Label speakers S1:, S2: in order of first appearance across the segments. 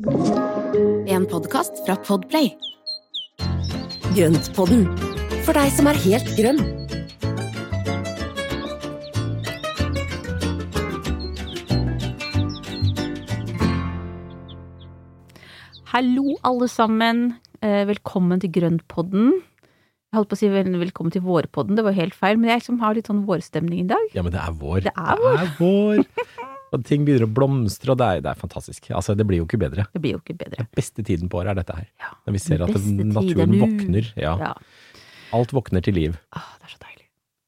S1: En podkast fra Podplay.
S2: Grøntpodden, for deg som er helt grønn.
S3: Hallo, alle sammen. Eh, Velkommen til Grøntpodden. Jeg holdt på å si vel- velkommen til vårpodden, det var helt feil, men jeg liksom har litt sånn vårstemning i dag.
S4: Ja, men det er vår.
S3: Det er vår.
S4: vår. Og ting begynner å blomstre, og det er, det er fantastisk. Altså, det blir jo ikke bedre.
S3: Det blir jo ikke bedre.
S4: Den Beste tiden på året er dette her.
S3: Ja,
S4: Når vi ser at naturen våkner. Ja,
S3: Ja.
S4: Alt våkner til liv.
S3: Åh, det er så deilig.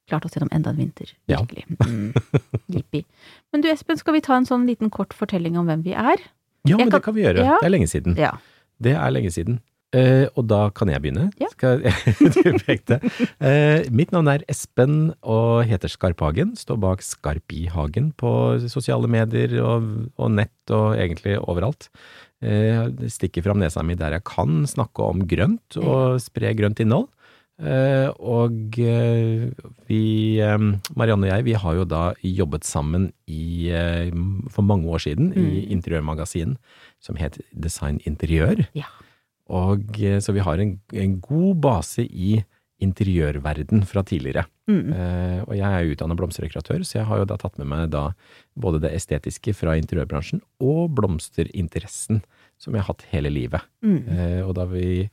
S3: Klart oss gjennom enda en vinter.
S4: Ja.
S3: Virkelig. Mm. Jippi. Men du Espen, skal vi ta en sånn liten kort fortelling om hvem vi er?
S4: Ja, men
S3: kan-
S4: det kan vi gjøre.
S3: Ja.
S4: Det er lenge siden.
S3: Ja.
S4: Det er lenge siden. Eh, og da kan jeg begynne.
S3: Ja.
S4: Skal. Eh, mitt navn er Espen og heter Skarphagen. Står bak Skarpihagen på sosiale medier og, og nett og egentlig overalt. Uh, stikker fram nesa mi der jeg kan snakke om grønt og spre grønt innhold. Og vi, Marianne og jeg, vi har jo da jobbet sammen i, for mange år siden i interiørmagasin som het Design Interiør.
S3: Ja.
S4: Og eh, så vi har en, en god base i interiørverden fra tidligere.
S3: Mm.
S4: Eh, og jeg er utdannet blomsterdekoratør, så jeg har jo da tatt med meg da både det estetiske fra interiørbransjen og blomsterinteressen som jeg har hatt hele livet.
S3: Mm.
S4: Eh, og da vi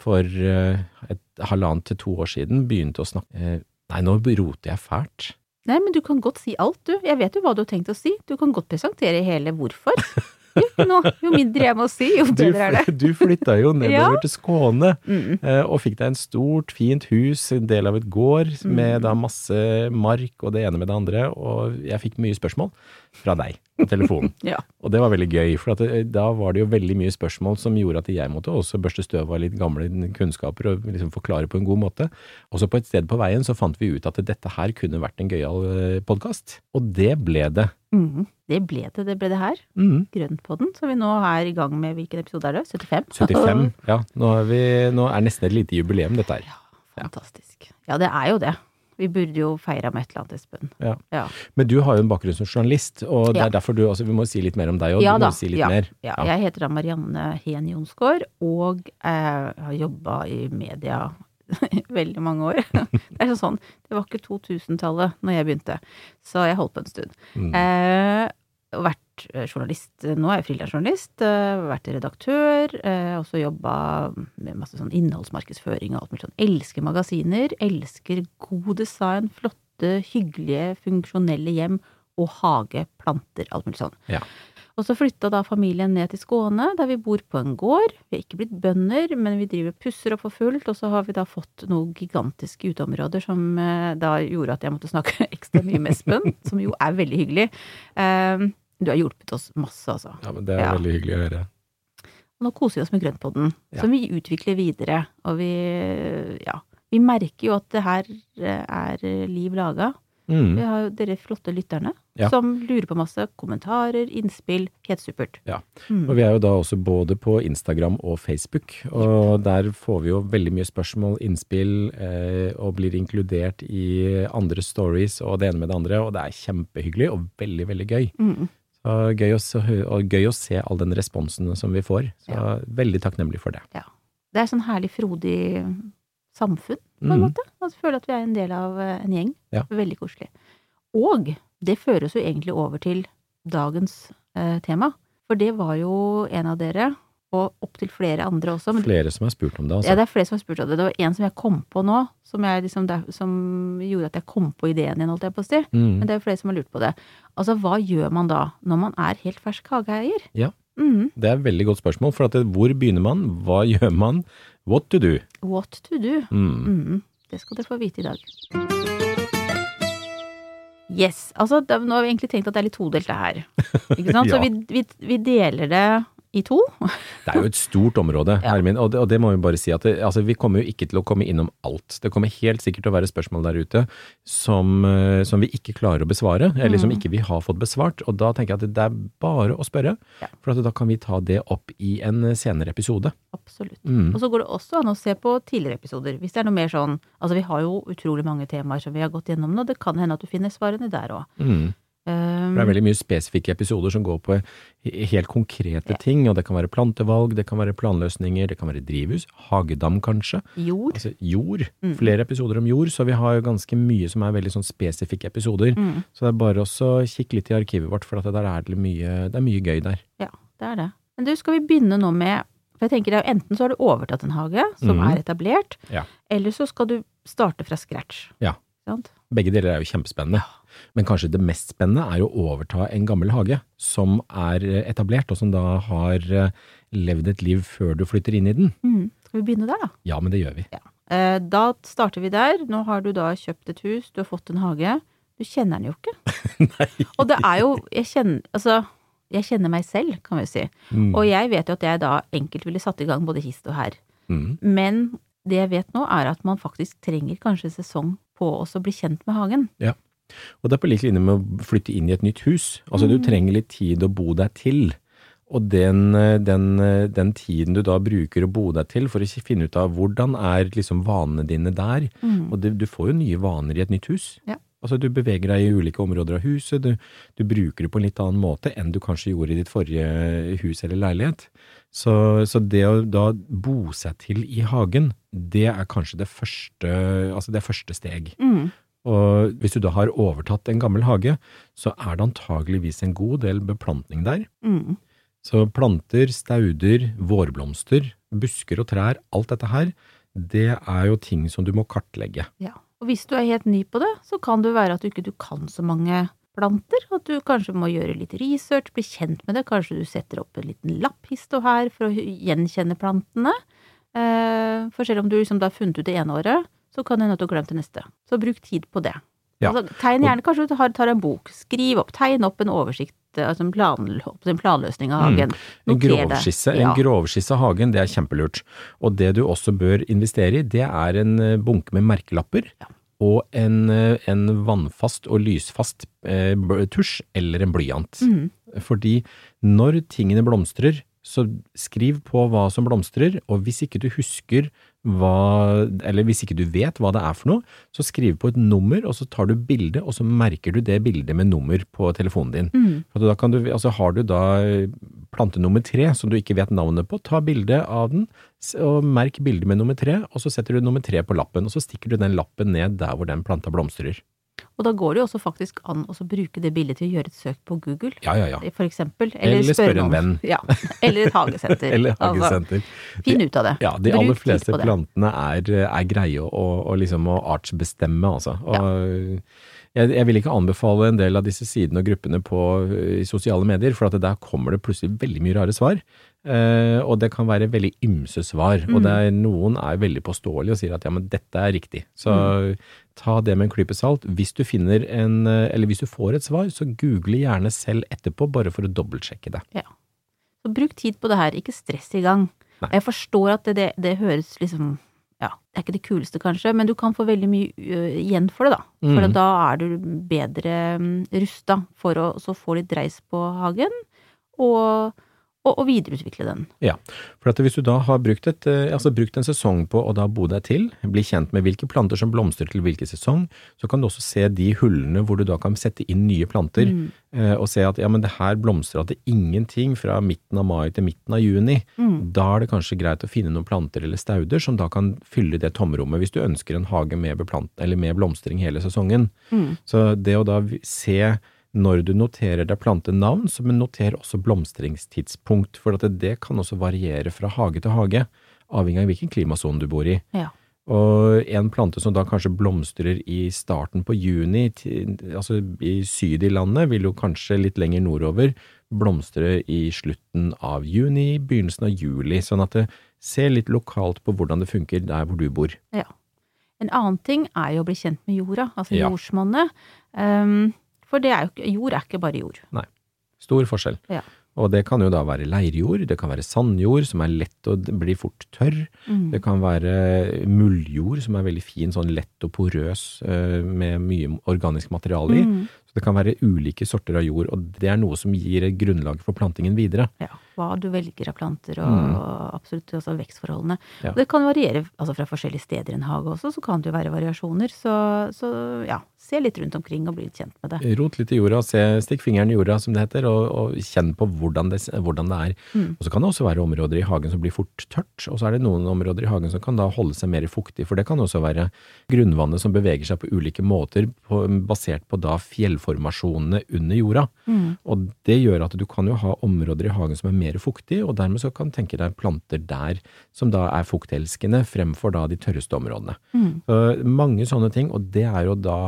S4: for eh, et halvannet til to år siden begynte å snakke eh, Nei, nå roter jeg fælt.
S3: Nei, men du kan godt si alt, du. Jeg vet jo hva du har tenkt å si. Du kan godt presentere hele hvorfor. Jo, nå, jo mindre jeg må si, jo bedre er det.
S4: du flytta jo nedover
S3: Ja.
S4: til Skåne.
S3: Mm.
S4: Eh, og fikk deg en stort, fint hus, en del av et gård,
S3: Mm.
S4: med da masse mark og det ene med det andre, og jeg fikk mye spørsmål fra deg på telefonen.
S3: Ja.
S4: Og det var veldig gøy, for at det, da var det jo veldig mye spørsmål som gjorde at jeg måtte også børste støv av litt gamle kunnskaper og liksom forklare på en god måte. Og så på et sted på veien så fant vi ut at dette her kunne vært en gøyal podkast, og det ble det.
S3: Mm. Det ble det, det ble det her.
S4: Mm.
S3: Grøntpodden, så vi nå er i gang med hvilken episode er det? 75?
S4: 75. Ja, nå er, vi, nå er nesten et lite jubileum, dette her.
S3: Ja, Fantastisk. Ja, det er jo det. Vi burde jo feira med et eller annet, Espen.
S4: Ja.
S3: Ja.
S4: Men du har jo en bakgrunn som journalist, og det
S3: Ja.
S4: er derfor du også Vi må si litt mer om deg, òg.
S3: Ja
S4: du
S3: da,
S4: si
S3: ja,
S4: mer.
S3: Ja, jeg heter da Marianne Heen Jonsgaard, og eh, har jobba i media veldig mange år. Det er sånn, det var ikke 2000-tallet når jeg begynte, så jeg holdt på en stund.
S4: Mm.
S3: Eh, og vært eh, journalist, nå er jeg frilansjournalist, eh, vært redaktør, eh, også jobba med masse sånn innholdsmarkedsføring og alt mulig sånn. Elsker magasiner, elsker god design, flotte, hyggelige, funksjonelle hjem og hage, planter, alt mulig sånn.
S4: Ja.
S3: Og så flytta da familien ned til Skåne, der vi bor på en gård. Vi er ikke blitt bønder, men vi driver pusser opp for fullt, og så har vi da fått noen gigantiske uteområder som eh, da gjorde at jeg måtte snakke ekstra mye med Espen, som jo er veldig hyggelig. Eh, du har hjulpet oss masse, altså.
S4: Ja, men det er
S3: Ja.
S4: veldig hyggelig å høre.
S3: Og nå koser vi oss med Grøntpodden,
S4: Ja.
S3: som vi utvikler videre. Og vi, ja, vi merker jo at det her eh, er liv laga. Vi
S4: Mm.
S3: har jo dere flotte lytterne
S4: Ja.
S3: som lurer på masse kommentarer, innspill. Helt supert.
S4: Ja.
S3: Mm.
S4: Og vi er jo da også både på Instagram og Facebook, og der får vi jo veldig mye spørsmål, innspill, eh, og blir inkludert i andre stories og det ene med det andre, og det er kjempehyggelig og veldig, veldig gøy.
S3: Mm.
S4: Så gøy å, og gøy å se all den responsen som vi får. Så
S3: Ja.
S4: veldig takknemlig for det. Ja.
S3: Det er sånn herlig frodig samfunn, på en
S4: Mm.
S3: måte. At føle at vi er en del av eh, en gjeng.
S4: Ja.
S3: Veldig koselig. Og det føres jo egentlig over til dagens eh, tema. For det var jo en av dere, og opptil flere andre også.
S4: Flere som har spurt om det, altså.
S3: Ja, det er flere som har spurt om det. Det var en som jeg kom på nå, som, jeg liksom, der- som gjorde at jeg kom på ideen igjen, holdt jeg på å si.
S4: Mm.
S3: Men det er jo flere som har lurt på det. Altså, hva gjør man da, når man er helt fersk hageeier?
S4: Ja.
S3: Mm.
S4: Det er et veldig godt spørsmål, for hvor begynner man? Hva gjør man? What to do?
S3: What to do?
S4: Mm.
S3: Mm. Det skal dere få vite i dag. Yes. Altså, da, nå har vi egentlig tenkt at det er litt todelt, det her. Ikke sant? Så vi, vi, vi deler det i to.
S4: Det er jo et stort område,
S3: Ja.
S4: Hermin, og, det, og det må vi bare si at det, altså, vi kommer jo ikke til å komme innom alt. Det kommer helt sikkert til å være spørsmål der ute som, eh, som vi ikke klarer å besvare, eller som
S3: Mm.
S4: ikke vi har fått besvart. Og da tenker jeg at det er bare å spørre,
S3: Ja.
S4: for at da kan vi ta det opp i en senere episode.
S3: Absolutt.
S4: Mm.
S3: Og så går det også an å se på tidligere episoder. Hvis det er noe mer sånn Altså, vi har jo utrolig mange temaer som vi har gått gjennom nå. Det kan hende at du finner svarene der òg.
S4: Mm.
S3: Um,
S4: det er veldig mye spesifikke episoder som går på helt konkrete ting, og det kan være plantevalg, det kan være planløsninger, det kan være drivhus, hagedam kanskje,
S3: jord.
S4: altså jord,
S3: Mm.
S4: flere episoder om jord, så vi har jo ganske mye som er veldig sånn spesifikke episoder.
S3: Mm.
S4: Så det er bare å kikke litt i arkivet vårt, for det er mye, det er mye gøy der.
S3: Ja, det er det. Men du, skal vi begynne nå med For jeg tenker det er enten så har du overtatt en hage som
S4: mm.
S3: er etablert,
S4: Ja.
S3: eller så skal du starte fra scratch.
S4: Ja.
S3: Sant?
S4: Begge deler er jo kjempespennende. Men kanskje det mest spennende er å overta en gammel hage som er eh, etablert, og som da har eh, levd et liv før du flytter inn i den.
S3: Mm. Skal vi begynne der, da?
S4: Ja, men det gjør vi.
S3: Ja. Da starter vi der. Nå har du da kjøpt et hus, du har fått en hage. Du kjenner den jo ikke. Og det er jo Jeg kjenner Altså, jeg kjenner meg selv, kan vi si.
S4: Mm.
S3: Og jeg vet jo at jeg da enkelt ville satt i gang både hist og her.
S4: Mm.
S3: Men det jeg vet nå, er at man faktisk trenger kanskje sesong på å bli kjent med hagen.
S4: Og det er på lik linje med å flytte inn i et nytt hus. Altså du trenger litt tid å bo deg til. Og den, eh, den, eh, den tiden du da bruker å bo deg til for å finne ut av hvordan er liksom vanene dine der. Og det, du får jo nye vaner i et nytt hus.
S3: Ja.
S4: Altså du beveger deg i ulike områder av huset, du, du bruker det på en litt annen måte enn du kanskje gjorde i ditt forrige hus eller leilighet. Så, så det å da bo seg til i hagen, det er kanskje det første, altså det første steg.
S3: Mm.
S4: Og hvis du da har overtatt en gammel hage, så er det antageligvis en god del beplantning der.
S3: Mm.
S4: Så planter, stauder, vårblomster, busker og trær, alt dette her, det er jo ting som du må kartlegge.
S3: Ja. Og hvis du er helt ny på det, så kan det være at du ikke du kan så mange planter, at du kanskje må gjøre litt research, bli kjent med det, kanskje du setter opp en liten lapp hist og her for å gjenkjenne plantene. Eh, For selv om du liksom da har funnet ut det ene året, så kan det hende at du har glemt det neste. Så bruk tid på det.
S4: Ja.
S3: Altså, tegn gjerne, kanskje du tar, en bok, skriv opp, tegn opp en oversikt, eh, altså en, plan, en planløsning av hagen.
S4: En grovskisse,
S3: Ja.
S4: en grovskisse av hagen, det er kjempelurt. Og det du også bør investere i, det er en eh, bunke med merkelapper.
S3: Ja.
S4: Og en, eh, en vannfast og lysfast eh, tusj eller en blyant.
S3: Mm.
S4: Fordi når tingene blomstrer, så skriv på hva som blomstrer, og hvis ikke du husker hva, eller hvis ikke du vet hva det er for noe, så skriv på et nummer, og så tar du bilde, og så merker du det bildet med nummer på telefonen din. Mm. Da kan du, altså har du da eh, plante nummer tre som du ikke vet navnet på, ta bilde av den, og merk bildet med nummer tre, og så setter du nummer tre på lappen, og så stikker du den lappen ned der hvor den planta blomstrer.
S3: Og da går det jo også faktisk an å bruke det bildet til å gjøre et søk på Google.
S4: Ja, ja, ja.
S3: For eksempel. Eller,
S4: Eller spørre en venn.
S3: Ja. Eller et hagesenter.
S4: Eller
S3: Altså,
S4: hagesenter.
S3: finn ut av det.
S4: Ja, de
S3: Bruk
S4: aller fleste plantene er, er greie å, å, liksom å artsbestemme, altså. Og jeg, jeg vil ikke anbefale en del av disse sidene og gruppene på eh, i sosiale medier, for at der kommer det plutselig veldig mye rare svar. Eh, og det kan være veldig ymse svar. Og det er, noen er veldig påståelige og sier at ja, men dette er riktig. Så ta det med en klype salt. Hvis du finner en, eh, eller hvis du får et svar, så google gjerne selv etterpå, bare for å dobbeltsjekke det.
S3: Ja. Så bruk tid på det her, ikke stress i gang.
S4: Nei.
S3: Jeg forstår at det, det, det høres liksom ja, det er ikke det kuleste kanskje, men du kan få veldig mye uh, igjen for det, da. For
S4: Mhm.
S3: da er du bedre um, rusta for å så få litt dreis på hagen, og, og, og videreutvikle den.
S4: Ja, for at hvis du da har brukt, et, eh, altså brukt en sesong på å da bo deg til, bli kjent med hvilke planter som blomstrer til hvilken sesong, så kan du også se de hullene hvor du da kan sette inn nye planter,
S3: Mm.
S4: eh, og se at ja, men det her blomstrer til ingenting fra midten av mai til midten av juni.
S3: Mm.
S4: Da er det kanskje greit å finne noen planter eller stauder som da kan fylle det tomrommet, hvis du ønsker en hage med, beplant, eller med blomstring hele sesongen.
S3: Mm.
S4: Så det å da se når du noterer deg plantenavn, så noter også blomstringstidspunkt, for at det, det kan også variere fra hage til hage, avhengig av hvilken klimasone du bor i.
S3: Ja.
S4: Og en plante som da kanskje blomstrer i starten på juni, altså i syd i landet, vil jo kanskje litt lenger nordover blomstre i slutten av juni, begynnelsen av juli, sånn at det ser litt lokalt på hvordan det funker der hvor du bor.
S3: Ja. En annen ting er jo å bli kjent med jorda, altså
S4: Ja.
S3: jordsmonnet. Um, for det er jo ikke, jord er ikke bare jord. Nei.
S4: Stor forskjell.
S3: Ja.
S4: Og det kan jo da være leirjord, det kan være sandjord som er lett og blir fort tørr.
S3: Mm.
S4: Det kan være mulljord som er veldig fin, sånn lett og porøs eh, med mye organisk materiale i.
S3: Mm.
S4: Så det kan være ulike sorter av jord, og det er noe som gir et grunnlag for plantingen videre.
S3: Ja. Hva du velger av planter, og,
S4: Mm.
S3: og absolutt også vekstforholdene.
S4: Ja.
S3: Og det kan variere altså fra forskjellige steder i en hage også, så kan det jo være variasjoner. Så, så ja, se litt rundt omkring og bli litt kjent med det.
S4: Rot litt i jorda, se, stikk fingeren i jorda, som det heter, og, og kjenn på hvordan det, hvordan det er.
S3: Mm.
S4: Og så kan det også være områder i hagen som blir fort tørt, og så er det noen områder i hagen som kan da holde seg mer fuktig, for det kan også være grunnvannet som beveger seg på ulike måter, på, basert på da fjellformasjonene under jorda.
S3: Mm.
S4: Og det gjør at du kan jo ha områder i hagen som er mer fuktig, og dermed så kan tenke deg planter der som da er fuktelskende, fremfor da de tørreste områdene.
S3: Mm.
S4: Så mange sånne ting, og det er jo da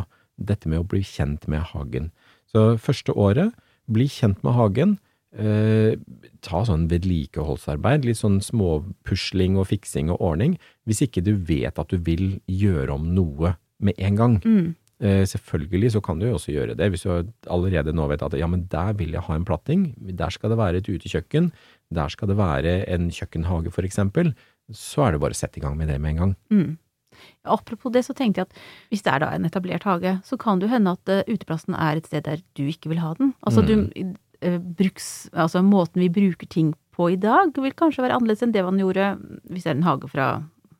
S4: dette med å bli kjent med hagen. Så første året, bli kjent med hagen. Eh, ta sånn vedlikeholdsarbeid, litt sånn småpusling og fiksing og ordning, hvis ikke du vet at du vil gjøre om noe med en gang.
S3: Mm.
S4: Eh, selvfølgelig så kan du jo også gjøre det, hvis du allerede nå vet at ja, men der vil jeg ha en platting, der skal det være et utekjøkken, der skal det være en kjøkkenhage for eksempel, så er det bare å sette i gang med det med en gang.
S3: Mm. Apropos det, så tenkte jeg at hvis det er da en etablert hage, så kan det jo hende at eh, uteplassen er et sted der du ikke vil ha den. Altså du eh, bruks, altså måten vi bruker ting på i dag, vil kanskje være annerledes enn det man gjorde hvis det er en hage fra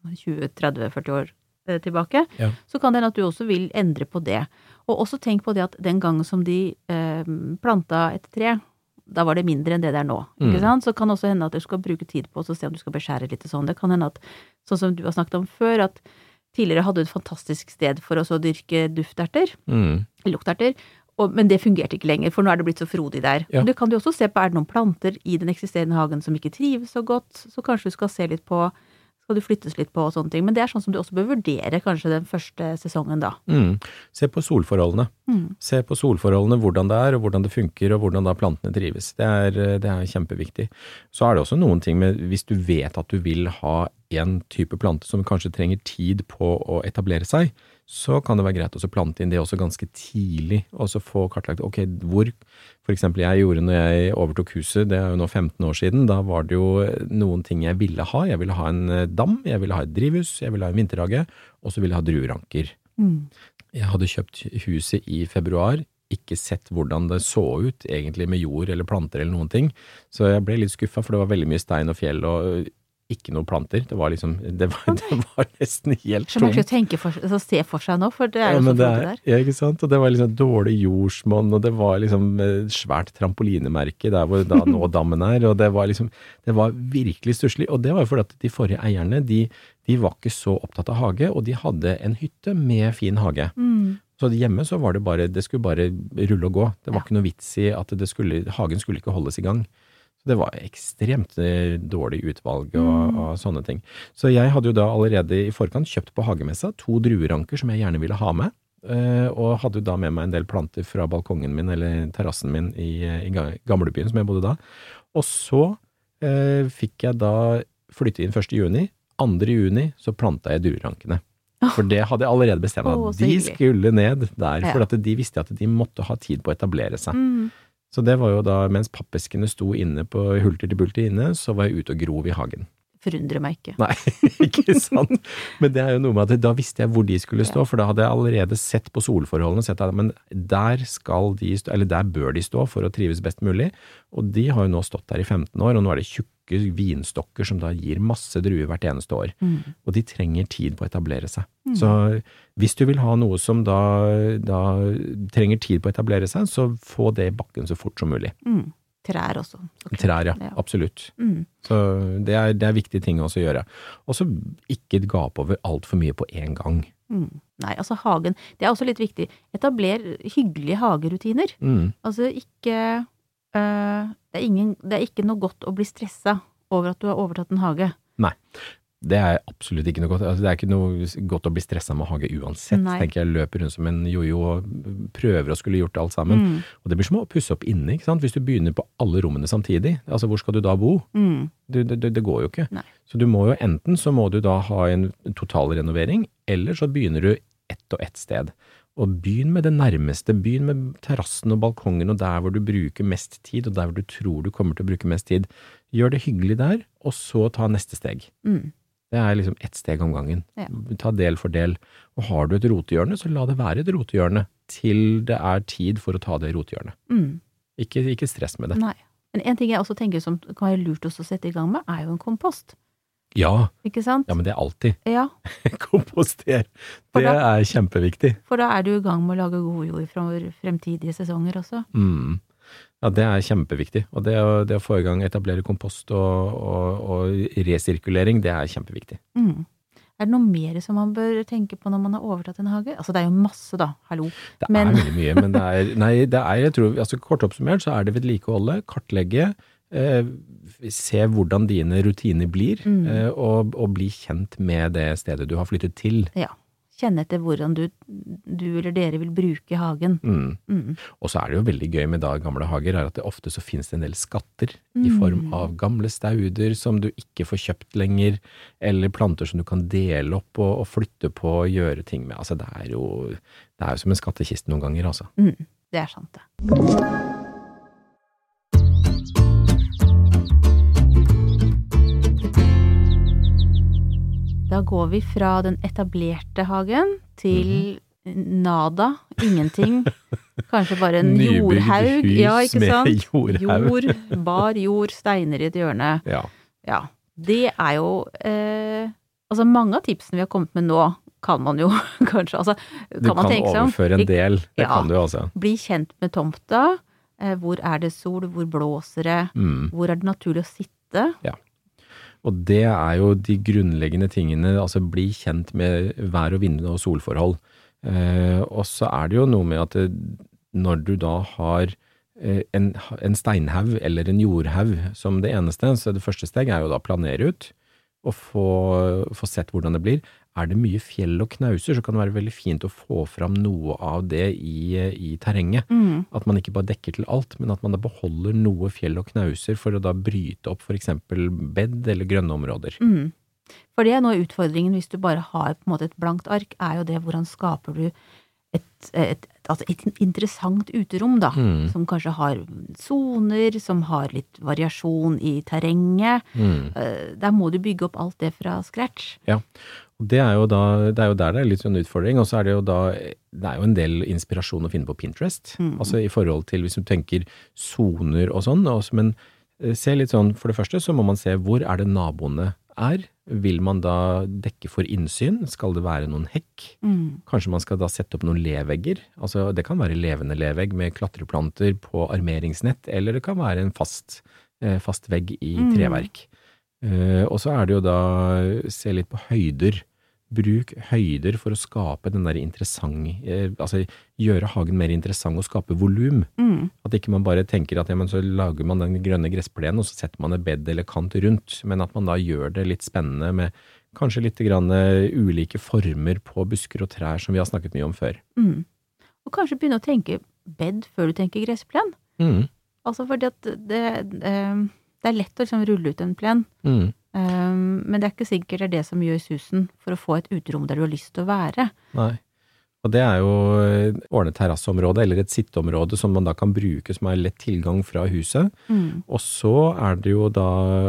S3: 20-30-40 år tilbake.
S4: Ja.
S3: Så kan det hende at du også vil endre på det. Og også tenk på det at den gangen som de eh, planta et tre, da var det mindre enn det det er nå.
S4: Mm.
S3: sant? Så kan det også hende at du skal bruke tid på å se om du skal beskjære litt og sånn. Det kan hende at, sånn som du har snakket om før, at tidligere hadde du et fantastisk sted for å dyrke dufterter,
S4: Mm.
S3: lukterter, og, men det fungerte ikke lenger, for nå er det blitt så frodig der.
S4: Ja.
S3: Det kan jo også se på, er det noen planter i den eksisterende hagen som ikke trives så godt, så kanskje du skal se litt på, skal du flyttes litt på og sånne ting. Men det er sånn som du også bør vurdere kanskje den første sesongen da.
S4: Mm. Se på solforholdene.
S3: Mm.
S4: Se på solforholdene, hvordan det er, og hvordan det funker, og hvordan da plantene trives. Det er, det er kjempeviktig. Så er det også noen ting med, hvis du vet at du vil ha en type plante som kanskje trenger tid på å etablere seg, så kan det være greit å plante inn det også ganske tidlig, og så få kartlagt ok, hvor for eksempel jeg gjorde når jeg overtok huset, det er jo nå 15 år siden, da var det jo noen ting jeg ville ha. Jeg ville ha en eh, dam, jeg ville ha et drivhus, jeg ville ha en vinterhage, og så ville jeg ha drueranker.
S3: Mm.
S4: Jeg hadde kjøpt huset i februar, ikke sett hvordan det så ut egentlig med jord eller planter eller noen ting, så jeg ble litt skuffa, for det var veldig mye stein og fjell og ikke noen planter. Det var liksom, det var, det var nesten helt
S3: Så merkelig å
S4: tomt.
S3: tenke for, altså, se for seg nå, for det er
S4: Ja,
S3: jo så
S4: men det er-
S3: der.
S4: Ja, ikke sant? Og det var liksom dårlig jordsmonn, og det var liksom svært trampolinemerke der hvor da nå dammen er, og det var liksom, det var virkelig stusslig. Og det var jo fordi at de forrige eierne, de, de var ikke så opptatt av hage, og de hadde en hytte med fin hage.
S3: Mm.
S4: Så hjemme så var det bare, det skulle bare rulle og gå. Det var
S3: Ja.
S4: ikke noe vits i at det skulle, hagen skulle ikke holdes i gang. Så det var ekstremt eh, dårlig utvalg og,
S3: Mm.
S4: og sånne ting. Så jeg hadde jo da allerede i forkant kjøpt på hagemessa to drueranker som jeg gjerne ville ha med. eh, Og hadde jo da med meg en del planter fra balkongen min eller terrassen min i, i gamlebyen som jeg bodde da. Og så eh, fikk jeg da flytte inn 1. juni. 2. juni så planta jeg druerankene. For det hadde jeg allerede bestemt at
S3: så
S4: de skulle ned der, for de visste at de måtte ha tid på å etablere seg.
S3: Mm.
S4: Så det var jo da, mens pappeskene sto inne på hulter til bulter inne, så var jeg ute og grov i hagen.
S3: Forundrer meg ikke.
S4: Nei, ikke sant? Men det er jo noe med at da visste jeg hvor de skulle stå, for da hadde jeg allerede sett på solforholdene sett at men der skal de stå, eller der bør de stå for å trives best mulig. Og de har jo nå stått der i 15 år, og nå er det tjukke vinstokker som da gir masse druer hvert eneste år.
S3: Mm.
S4: Og de trenger tid på å etablere seg. Så hvis du vil ha noe som da, da trenger tid på å etablere seg, så få det i bakken så fort som mulig.
S3: Mm. Trær også. så.
S4: Trær, ja. Absolutt.
S3: Mm.
S4: Så det er, det er viktige ting også å gjøre. Og så ikke gape over altfor mye på én gang.
S3: Mm. Nei, altså hagen Det er også litt viktig. Etabler hyggelige hagerutiner.
S4: Mm.
S3: Altså ikke øh, det, er ingen, det er ikke noe godt å bli stressa over at du har overtatt en hage.
S4: Det er absolutt ikke noe godt. Altså, det er ikke noe godt å bli stressa med hage uansett.
S3: Nei.
S4: tenker jeg løper rundt som en jojo og prøver å skulle gjort alt sammen.
S3: Mm.
S4: Og det blir som å pusse opp inne, ikke sant. Hvis du begynner på alle rommene samtidig, altså hvor skal du da bo?
S3: Mm.
S4: Du, det, det, går jo ikke.
S3: Nei.
S4: Så du må jo enten så må du da ha en totalrenovering, eller så begynner du ett og ett sted. Og begynn med det nærmeste. Begynn med terrassen og balkongen og der hvor du bruker mest tid, og der hvor du tror du kommer til å bruke mest tid. Gjør det hyggelig der, og så ta neste steg.
S3: Mm.
S4: Det er liksom ett steg om gangen.
S3: Ja.
S4: Ta del for del. Og har du et rotehjørne, så la det være et rotehjørne til det er tid for å ta det rotehjørnet.
S3: Mm.
S4: Ikke, ikke stress med det.
S3: Nei. Men en ting jeg også tenker som kan være lurt å sette i gang med, er jo en kompost.
S4: Ja,
S3: Ikke sant?
S4: ja men det er alltid.
S3: Ja,
S4: Komposter. Det
S3: da-
S4: er kjempeviktig.
S3: for da er du i gang med å lage god jord for fremtidige sesonger også.
S4: Mm. Ja, det er kjempeviktig. Og det å, det å få i gang etablere kompost og, og, og resirkulering, det er kjempeviktig.
S3: Mm. Er det noe mer som man bør tenke på når man har overtatt en hage? Altså det er jo masse, da. Hallo.
S4: Det
S3: Men-
S4: er veldig mye, men det er Nei, det er, jeg tror, altså kort oppsummert så er det vedlikeholdet, kartlegge, eh, se hvordan dine rutiner blir,
S3: Mm.
S4: eh, og, og bli kjent med det stedet du har flyttet til.
S3: Ja. Kjenne etter hvordan du, du eller dere vil bruke hagen.
S4: Mm.
S3: Mm.
S4: Og så er det jo veldig gøy med da gamle hager, er at det ofte så finnes det en del skatter i form
S3: Mm.
S4: av gamle stauder som du ikke får kjøpt lenger, eller planter som du kan dele opp og, og flytte på og gjøre ting med. Altså det er jo, det er jo som en skattkiste noen ganger, altså.
S3: Mm. Det er sant, det. Da går vi fra den etablerte hagen til nada, ingenting. Kanskje bare en jordhaug. Ja, ikke sant?
S4: jordhaug.
S3: Jord, bar jord, steiner i et hjørne.
S4: Ja.
S3: Ja. Det er jo eh, Altså, mange av tipsene vi har kommet med nå, kan man jo kanskje Altså,
S4: Du
S3: kan man
S4: kan
S3: seg om.
S4: overføre en del, det
S3: Ja.
S4: kan du altså.
S3: Bli kjent med tomta. Eh, hvor er det sol? Hvor blåser det?
S4: Mm.
S3: Hvor er det naturlig å sitte?
S4: Og det er jo de grunnleggende tingene, altså bli kjent med vær og vind og solforhold. Eh, og så er det jo noe med at det, når du da har eh, en, en steinhaug eller en jordhaug som det eneste, så det første steg er jo da planere ut og få, få sett hvordan det blir. Er det mye fjell og knauser, så kan det være veldig fint å få fram noe av det i, i terrenget.
S3: Mm.
S4: At man ikke bare dekker til alt, men at man da beholder noe fjell og knauser for å da bryte opp for eksempel bed eller grønne områder.
S3: Mm. For det er av utfordringen hvis du bare har på en måte et blankt ark, er jo det hvordan skaper du et, et, altså et interessant uterom, da.
S4: Mm.
S3: Som kanskje har soner, som har litt variasjon i terrenget.
S4: Mm.
S3: Eh, Der må du bygge opp alt det fra scratch.
S4: Og Det er, jo da, det er jo der det er litt sånn utfordring, og så er det jo da det er jo en del inspirasjon å finne på Pinterest.
S3: Mm.
S4: Altså i forhold til hvis du tenker soner og sånn, også, men eh, se litt sånn, for det første så må man se hvor er det naboene er. Vil man da dekke for innsyn? Skal det være noen hekk?
S3: Mm.
S4: Kanskje man skal da sette opp noen levegger. Altså, det kan være levende levegg med klatreplanter på armeringsnett, eller det kan være en fast, eh, fast vegg i
S3: Mm.
S4: treverk. Eh, og så er det jo da se litt på høyder. Bruk høyder for å skape den der interessant eh, Altså gjøre hagen mer interessant og skape volum.
S3: Mm.
S4: At ikke man bare tenker at ja, men så lager man den grønne gressplenen, og så setter man et bed eller kant rundt, men at man da gjør det litt spennende med kanskje litt grann eh, ulike former på busker og trær som vi har snakket mye om før.
S3: Mm. Og kanskje begynne å tenke bed før du tenker gressplen.
S4: Mm,
S3: Altså fordi at det, eh, det er lett å liksom rulle ut en plen,
S4: mm,
S3: eh, men det er ikke sikkert det er det som gjør susen for å få et uterom der du har lyst til å være.
S4: nei. Og det er jo eh, ordnet terrasseområde, eller et sitteområde som man da kan bruke som er lett tilgang fra huset.
S3: Mm.
S4: Og så er det jo da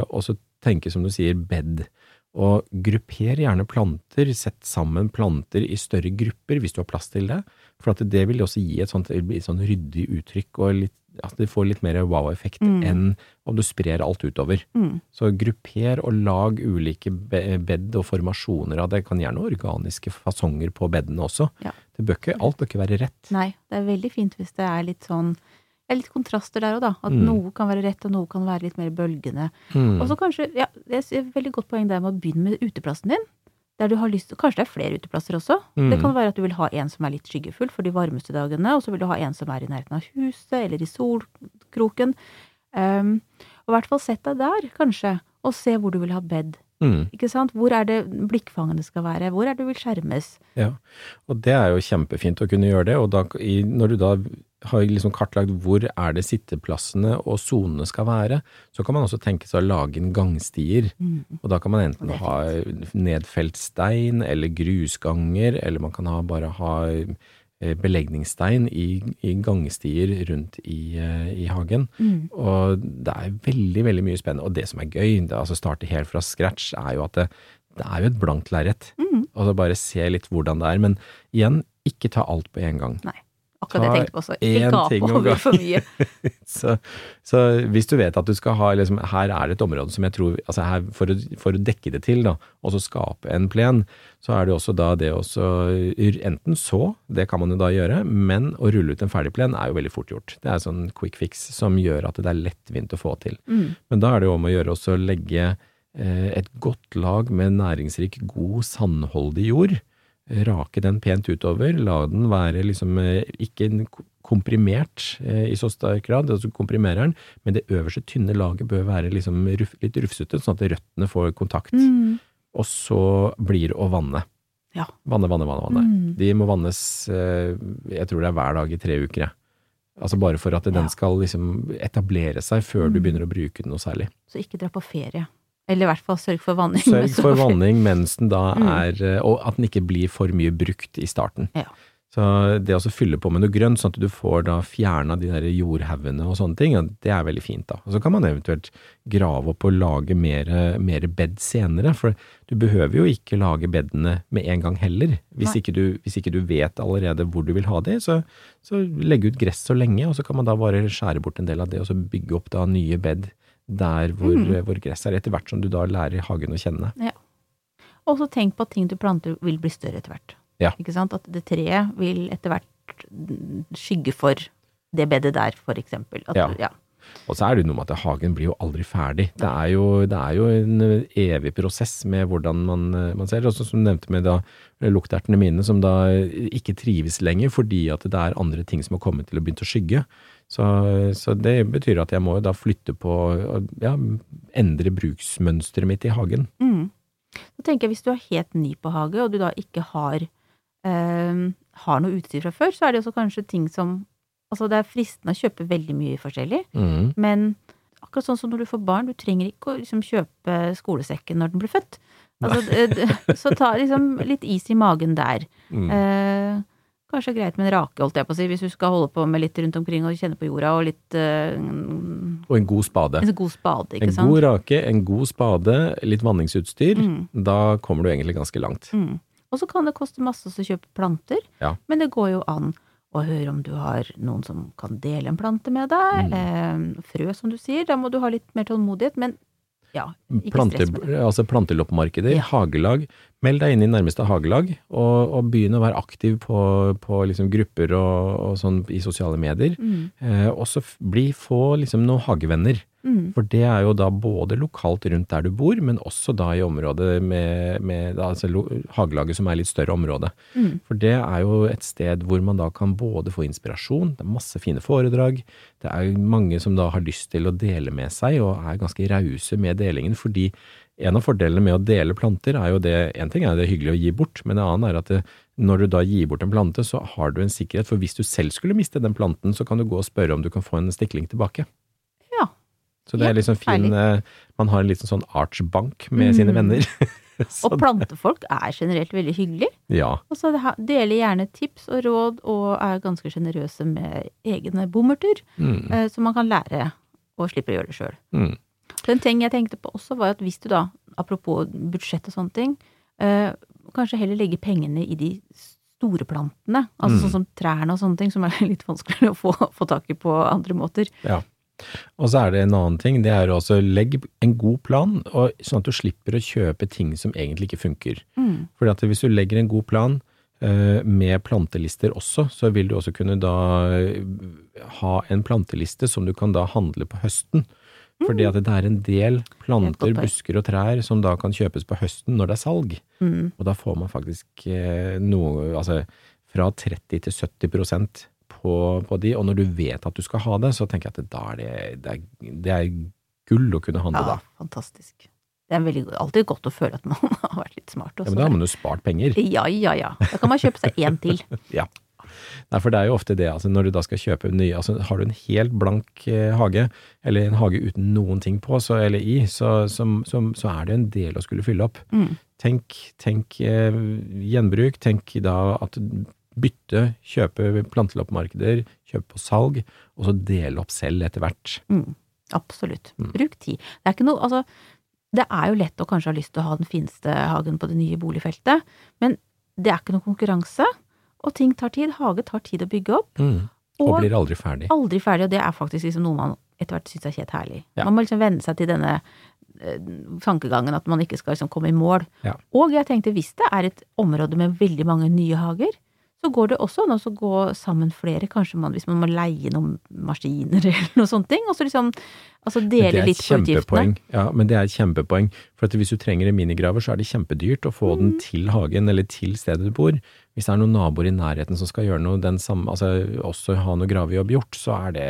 S4: også tenke, som du sier, bed. Og grupper gjerne planter, sett sammen planter i større grupper hvis du har plass til det. For at det vil også gi et sånt, et sånt ryddig uttrykk, og litt, at det får litt mer wow-effekt
S3: Mm.
S4: enn om du sprer alt utover.
S3: Mm.
S4: Så grupper og lag ulike be- bed og formasjoner av det. Kan gjerne organiske fasonger på bedene også.
S3: Ja.
S4: Det bør ikke, alt bør ikke være rett.
S3: Nei, det er veldig fint hvis det er litt sånn er litt kontraster der òg, da. At
S4: Mm.
S3: noe kan være rett, og noe kan være litt mer bølgende.
S4: Mm.
S3: Og så kanskje, ja, det er et veldig godt poeng der med å begynne med uteplassen din. Der du har lyst Kanskje det er flere uteplasser også.
S4: Mm.
S3: Det kan være at du vil ha en som er litt skyggefull for de varmeste dagene, og så vil du ha en som er i nærheten av huset, eller i solkroken. Um, og i hvert fall sett deg der, kanskje, og se hvor du vil ha bed.
S4: Mm.
S3: Ikke sant? Hvor er det blikkfangene skal være? Hvor er det du vil skjermes?
S4: Ja, og det er jo kjempefint å kunne gjøre det, og da, i, når du da har liksom kartlagt hvor er det sitteplassene og sonene skal være, så kan man også tenke seg å lage en gangstier, og da kan man enten ha nedfelt stein eller grusganger, eller man kan ha, bare ha belegningsstein i, i gangstier rundt i, eh, i hagen.
S3: Mm.
S4: Og det er veldig, veldig mye spennende. Og det som er gøy, det, altså starte helt fra scratch, er jo at det, det er jo et blankt lerret.
S3: Mm.
S4: Og så bare se litt hvordan det er. Men igjen, ikke ta alt på en gang.
S3: Akkurat det jeg tenkte på også. Ikke gap over for mye.
S4: Så, så hvis du vet at du skal ha liksom, Her er det et område som jeg tror altså her, for, å, for å dekke det til, da, og så skape en plen, så er det også da det å Enten så, det kan man jo da gjøre, men å rulle ut en ferdig plen er jo veldig fort gjort. Det er sånn quick fix som gjør at det er lettvint å få til.
S3: Mm.
S4: Men da er det jo om å gjøre også å legge eh, et godt lag med næringsrik, god, sandholdig jord. Rake den pent utover, la den være liksom eh, ikke komprimert eh, i så sterk grad, altså komprimerer den, men det øverste tynne laget bør være liksom litt rufsete, sånn at røttene får kontakt.
S3: Mm.
S4: Og så blir det å vanne.
S3: Ja.
S4: Vanne, vanne, vanne. vanne.
S3: Mm.
S4: De må vannes, eh, jeg tror det er hver dag i tre uker, jeg. Altså bare for at
S3: Ja.
S4: den skal liksom etablere seg før du
S3: Mm.
S4: begynner å bruke den noe særlig.
S3: Så ikke dra på ferie. Eller i hvert fall sørg for vanning.
S4: Sørg for vanning mens den da
S3: Mm.
S4: er mm. Og at den ikke blir for mye brukt i starten.
S3: Ja.
S4: Så det å fylle på med noe grønt, sånn at du får da fjerna de der jordhaugene og sånne ting, det er veldig fint da. Og så kan man eventuelt grave opp og lage mer, mer bed senere, for du behøver jo ikke lage bedene med en gang heller. Hvis ikke, du, hvis ikke du vet allerede hvor du vil ha de, så, så legg ut gress så lenge, og så kan man da bare skjære bort en del av det, og så bygge opp da nye bed der hvor,
S3: Mm.
S4: hvor gress er, etter hvert som du da lærer hagen å kjenne.
S3: Og så tenk på at ting du planter vil bli større etter hvert.
S4: Ja.
S3: Ikke sant? At det treet vil etter hvert mm, skygge for det bedet der, for eksempel. At,
S4: Ja.
S3: ja.
S4: Og så er det noe med at hagen blir jo aldri ferdig. Det er jo, det er jo en evig prosess med hvordan man, man ser. Også som du nevnte med da luktertene mine, som da ikke trives lenger fordi at det er andre ting som har kommet til å begynne å skygge. Så, så det betyr at jeg må da flytte på, ja, endre bruksmønsteret mitt i hagen.
S3: Mm. Så tenker jeg hvis du er helt ny på hage, og du da ikke har, eh, har noe utstyr fra før, så er det også kanskje ting som Altså det er fristende å kjøpe veldig mye forskjellig,
S4: mm.
S3: men akkurat sånn som når du får barn, du trenger ikke å liksom kjøpe skolesekken når den blir født. Altså, det- så ta liksom litt is i magen der.
S4: Mm.
S3: Eh, kanskje greit med en rake, holdt jeg på å si, hvis du skal holde på med litt rundt omkring og kjenne på jorda, og litt eh,
S4: Og en god spade.
S3: En god spade, ikke
S4: En
S3: sant?
S4: god rake, en god spade, litt vanningsutstyr.
S3: Mm.
S4: Da kommer du egentlig ganske langt.
S3: Mm. Og så kan det koste masse å kjøpe planter,
S4: Ja.
S3: men det går jo an å høre om du har noen som kan dele en plante med deg.
S4: Mm.
S3: Eh, frø, som du sier. Da må du ha litt mer tålmodighet, men ja, ikke
S4: Plante,
S3: stress med det.
S4: altså planteloppmarkeder,
S3: Ja.
S4: hagelag. Meld deg inn i nærmeste hagelag, og, og begynn å være aktiv på, på liksom grupper og, og sånn i sosiale medier.
S3: Mm.
S4: Eh, og så bli, få liksom noen hagevenner.
S3: Mm.
S4: For det er jo da både lokalt rundt der du bor, men også da i området med, med da, altså hagelaget som er litt større område.
S3: Mm.
S4: For det er jo et sted hvor man da kan både få inspirasjon, det er masse fine foredrag, det er mange som da har lyst til å dele med seg og er ganske rause med delingen, fordi en av fordelene med å dele planter er jo det, en ting er det hyggelig å gi bort, men en annen er at det, når du da gir bort en plante, så har du en sikkerhet, for hvis du selv skulle miste den planten, så kan du gå og spørre om du kan få en stikling tilbake.
S3: Ja.
S4: Så det er liksom fin,
S3: herlig.
S4: eh, man har en liten sånn artsbank med
S3: Mm.
S4: sine venner.
S3: Og plantefolk er generelt veldig hyggelig.
S4: ja,
S3: Og så deler gjerne tips og råd, og er ganske sjenerøse med egne bommerter,
S4: mm,
S3: eh, så man kan lære og slipper å gjøre det sjøl.
S4: mm,
S3: Den ting jeg tenkte på også, var at hvis du da, apropos budsjett og sånne ting, eh, kanskje heller legge pengene i de store plantene, altså
S4: Mm.
S3: sånn som trærne og sånne ting, som er litt vanskeligere å få, få tak i på andre måter. Ja.
S4: Og så er det en annen ting, det er å legge en god plan, og, sånn at du slipper å kjøpe ting som egentlig ikke funker.
S3: Mm.
S4: Fordi at hvis du legger en god plan eh, med plantelister også, så vil du også kunne da eh, ha en planteliste som du kan da handle på høsten. Fordi at det er en del
S3: er
S4: planter, busker og trær som da kan kjøpes på høsten når det er salg.
S3: Mm.
S4: Og da får man faktisk eh, noe, altså fra 30 til 70% på, på de, og når du vet at du skal ha det, så tenker jeg at da er det, det, er, det er gull å kunne handle
S3: Ja,
S4: da.
S3: fantastisk. Det er veldig, alltid godt å føle at man har vært litt smart Også.
S4: Ja, men da har man jo spart penger.
S3: Ja, ja, ja. Da kan man kjøpe seg én til.
S4: Ja. Nei, for det er jo ofte det, altså når du da skal kjøpe nye altså har du en helt blank eh, hage, eller en hage uten noen ting på, så, eller i, så, som, som, så er det en del å skulle fylle opp.
S3: Mm.
S4: Tenk, tenk eh, gjenbruk, tenk da at bytte, kjøpe planteloppmarkeder, kjøpe på salg, og så dele opp selv etter hvert.
S3: Mm. Absolutt.
S4: Mm.
S3: Bruk tid. Det er ikke noe, altså, det er jo lett å kanskje ha lyst til å ha den fineste hagen på det nye boligfeltet, men det er ikke noe konkurranse. Og ting tar tid. Hage tar tid å bygge opp.
S4: Mm. Og,
S3: Og
S4: blir aldri ferdig.
S3: aldri ferdig, og det er faktisk liksom noe man etter hvert syns er helt herlig.
S4: Ja.
S3: Man må liksom venne seg til denne eh, tankegangen at man ikke skal liksom komme i mål.
S4: Ja.
S3: Og jeg tenkte hvis det er et område med veldig mange nye hager, så går det også an å gå sammen flere, kanskje man, hvis man må leie noen maskiner eller noe sånt og så liksom altså dele litt på utgiftene.
S4: Ja, men det er et kjempepoeng. For at hvis du trenger en minigraver, så er det kjempedyrt å få
S3: Mm.
S4: den til hagen eller til stedet du bor. Hvis det er noen naboer i nærheten som skal gjøre noe, den samme, altså også ha noe gravejobb gjort, så er det,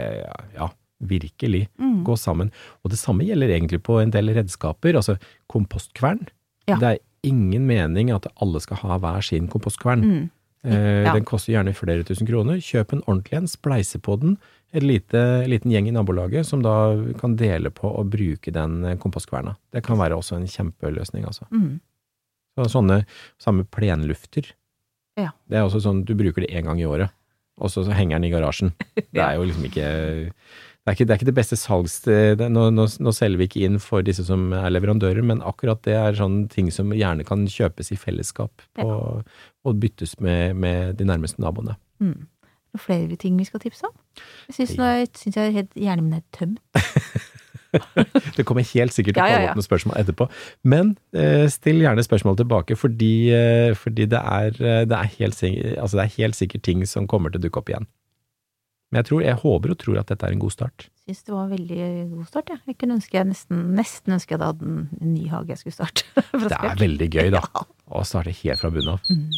S4: ja, virkelig.
S3: Mm.
S4: Gå sammen. Og det samme gjelder egentlig på en del redskaper, altså kompostkvern.
S3: Ja.
S4: Det er ingen mening at alle skal ha hver sin kompostkvern.
S3: Mm.
S4: Eh,
S3: Ja.
S4: Den koster gjerne flere tusen kroner. Kjøp en ordentlig en, spleise på den. En lite, liten gjeng i nabolaget som da kan dele på å bruke den eh, kompostkverna. Det kan være også en kjempeløsning, altså.
S3: Mm.
S4: Så sånne samme plenlufter.
S3: Ja.
S4: Det er også sånn, du bruker det én gang i året, og så, så henger den i garasjen. Det er jo liksom ikke er ikke, det er ikke det beste salgs... det- Nå, nå, nå selger vi ikke inn for disse som er leverandører, men akkurat det er sånne ting som gjerne kan kjøpes i fellesskap på, og byttes med, med de nærmeste naboene.
S3: Mm. Noen flere ting vi skal tipse om? Jeg syns ja. jeg helt hjernen min er tømt.
S4: Det kommer helt sikkert til å
S3: Ja, ja,
S4: komme opp noen spørsmål etterpå. Men eh, still gjerne spørsmål tilbake, fordi, eh, fordi det, er, eh, det, er helt, altså det er helt sikkert ting som kommer til å dukke opp igjen. Men jeg, tror, jeg håper og tror at dette er en god start.
S3: Jeg Syns det var en veldig god start, ja. Jeg kunne ønske jeg nesten, nesten ønske jeg hadde hatt en, ny hage jeg skulle starte.
S4: Det er veldig gøy, da. Å starte helt fra bunnen av.
S3: Mm.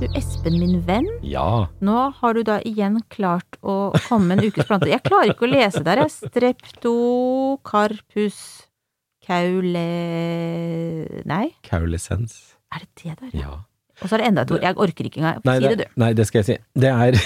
S3: Du, Espen, min venn.
S4: Ja.
S3: Nå har du da igjen klart å komme med en ukes plante. Jeg klarer ikke å lese der, jeg. Streptocarpus caule... Nei,
S4: Kaulesens.
S3: er det det der?
S4: Ja.
S3: Og så er det enda et ord. Jeg orker ikke engang.
S4: Nei,
S3: Si det,
S4: det,
S3: du.
S4: nei, det skal jeg si. Det er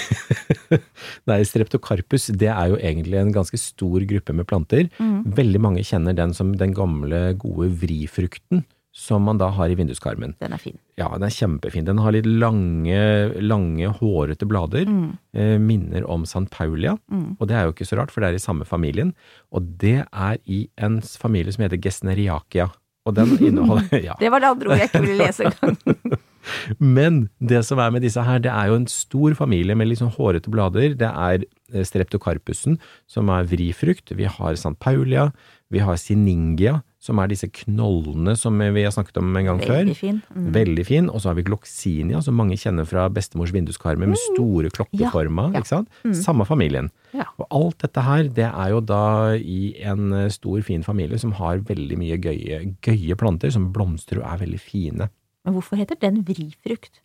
S4: Nei, streptokarpus det er jo egentlig en ganske stor gruppe med planter.
S3: Mm.
S4: Veldig mange kjenner den som den gamle, gode vrifrukten som man da har i vinduskarmen.
S3: Den er fin.
S4: Ja, den er kjempefin. Den har litt lange, lange hårete blader.
S3: Mm.
S4: Eh, minner om St. Paulia.
S3: Mm.
S4: Og det er jo ikke så rart, for det er i samme familien. Og det er i en familie som heter Gesneriakia. Og den inneholder Ja.
S3: Det var det andre ordet jeg ikke ville lese engang.
S4: Men det som er med disse her, det er jo en stor familie med litt sånn hårete blader. Det er streptokarpusen, som er vrifrukt. Vi har St. Paulia. Vi har siningia, som er disse knollene som vi har snakket om en gang før.
S3: Veldig fin. Mm.
S4: Veldig fin. Og så har vi gloxinia, som mange kjenner fra bestemors vinduskarmer, med store klokkeforma.
S3: Mm. Ja, ja.
S4: ikke sant?
S3: Mm.
S4: Samme familien.
S3: Ja.
S4: Og alt dette her, det er jo da i en eh, stor, fin familie som har veldig mye gøye, gøye planter, som blomstrer og er veldig fine.
S3: Men hvorfor heter den vrifrukt?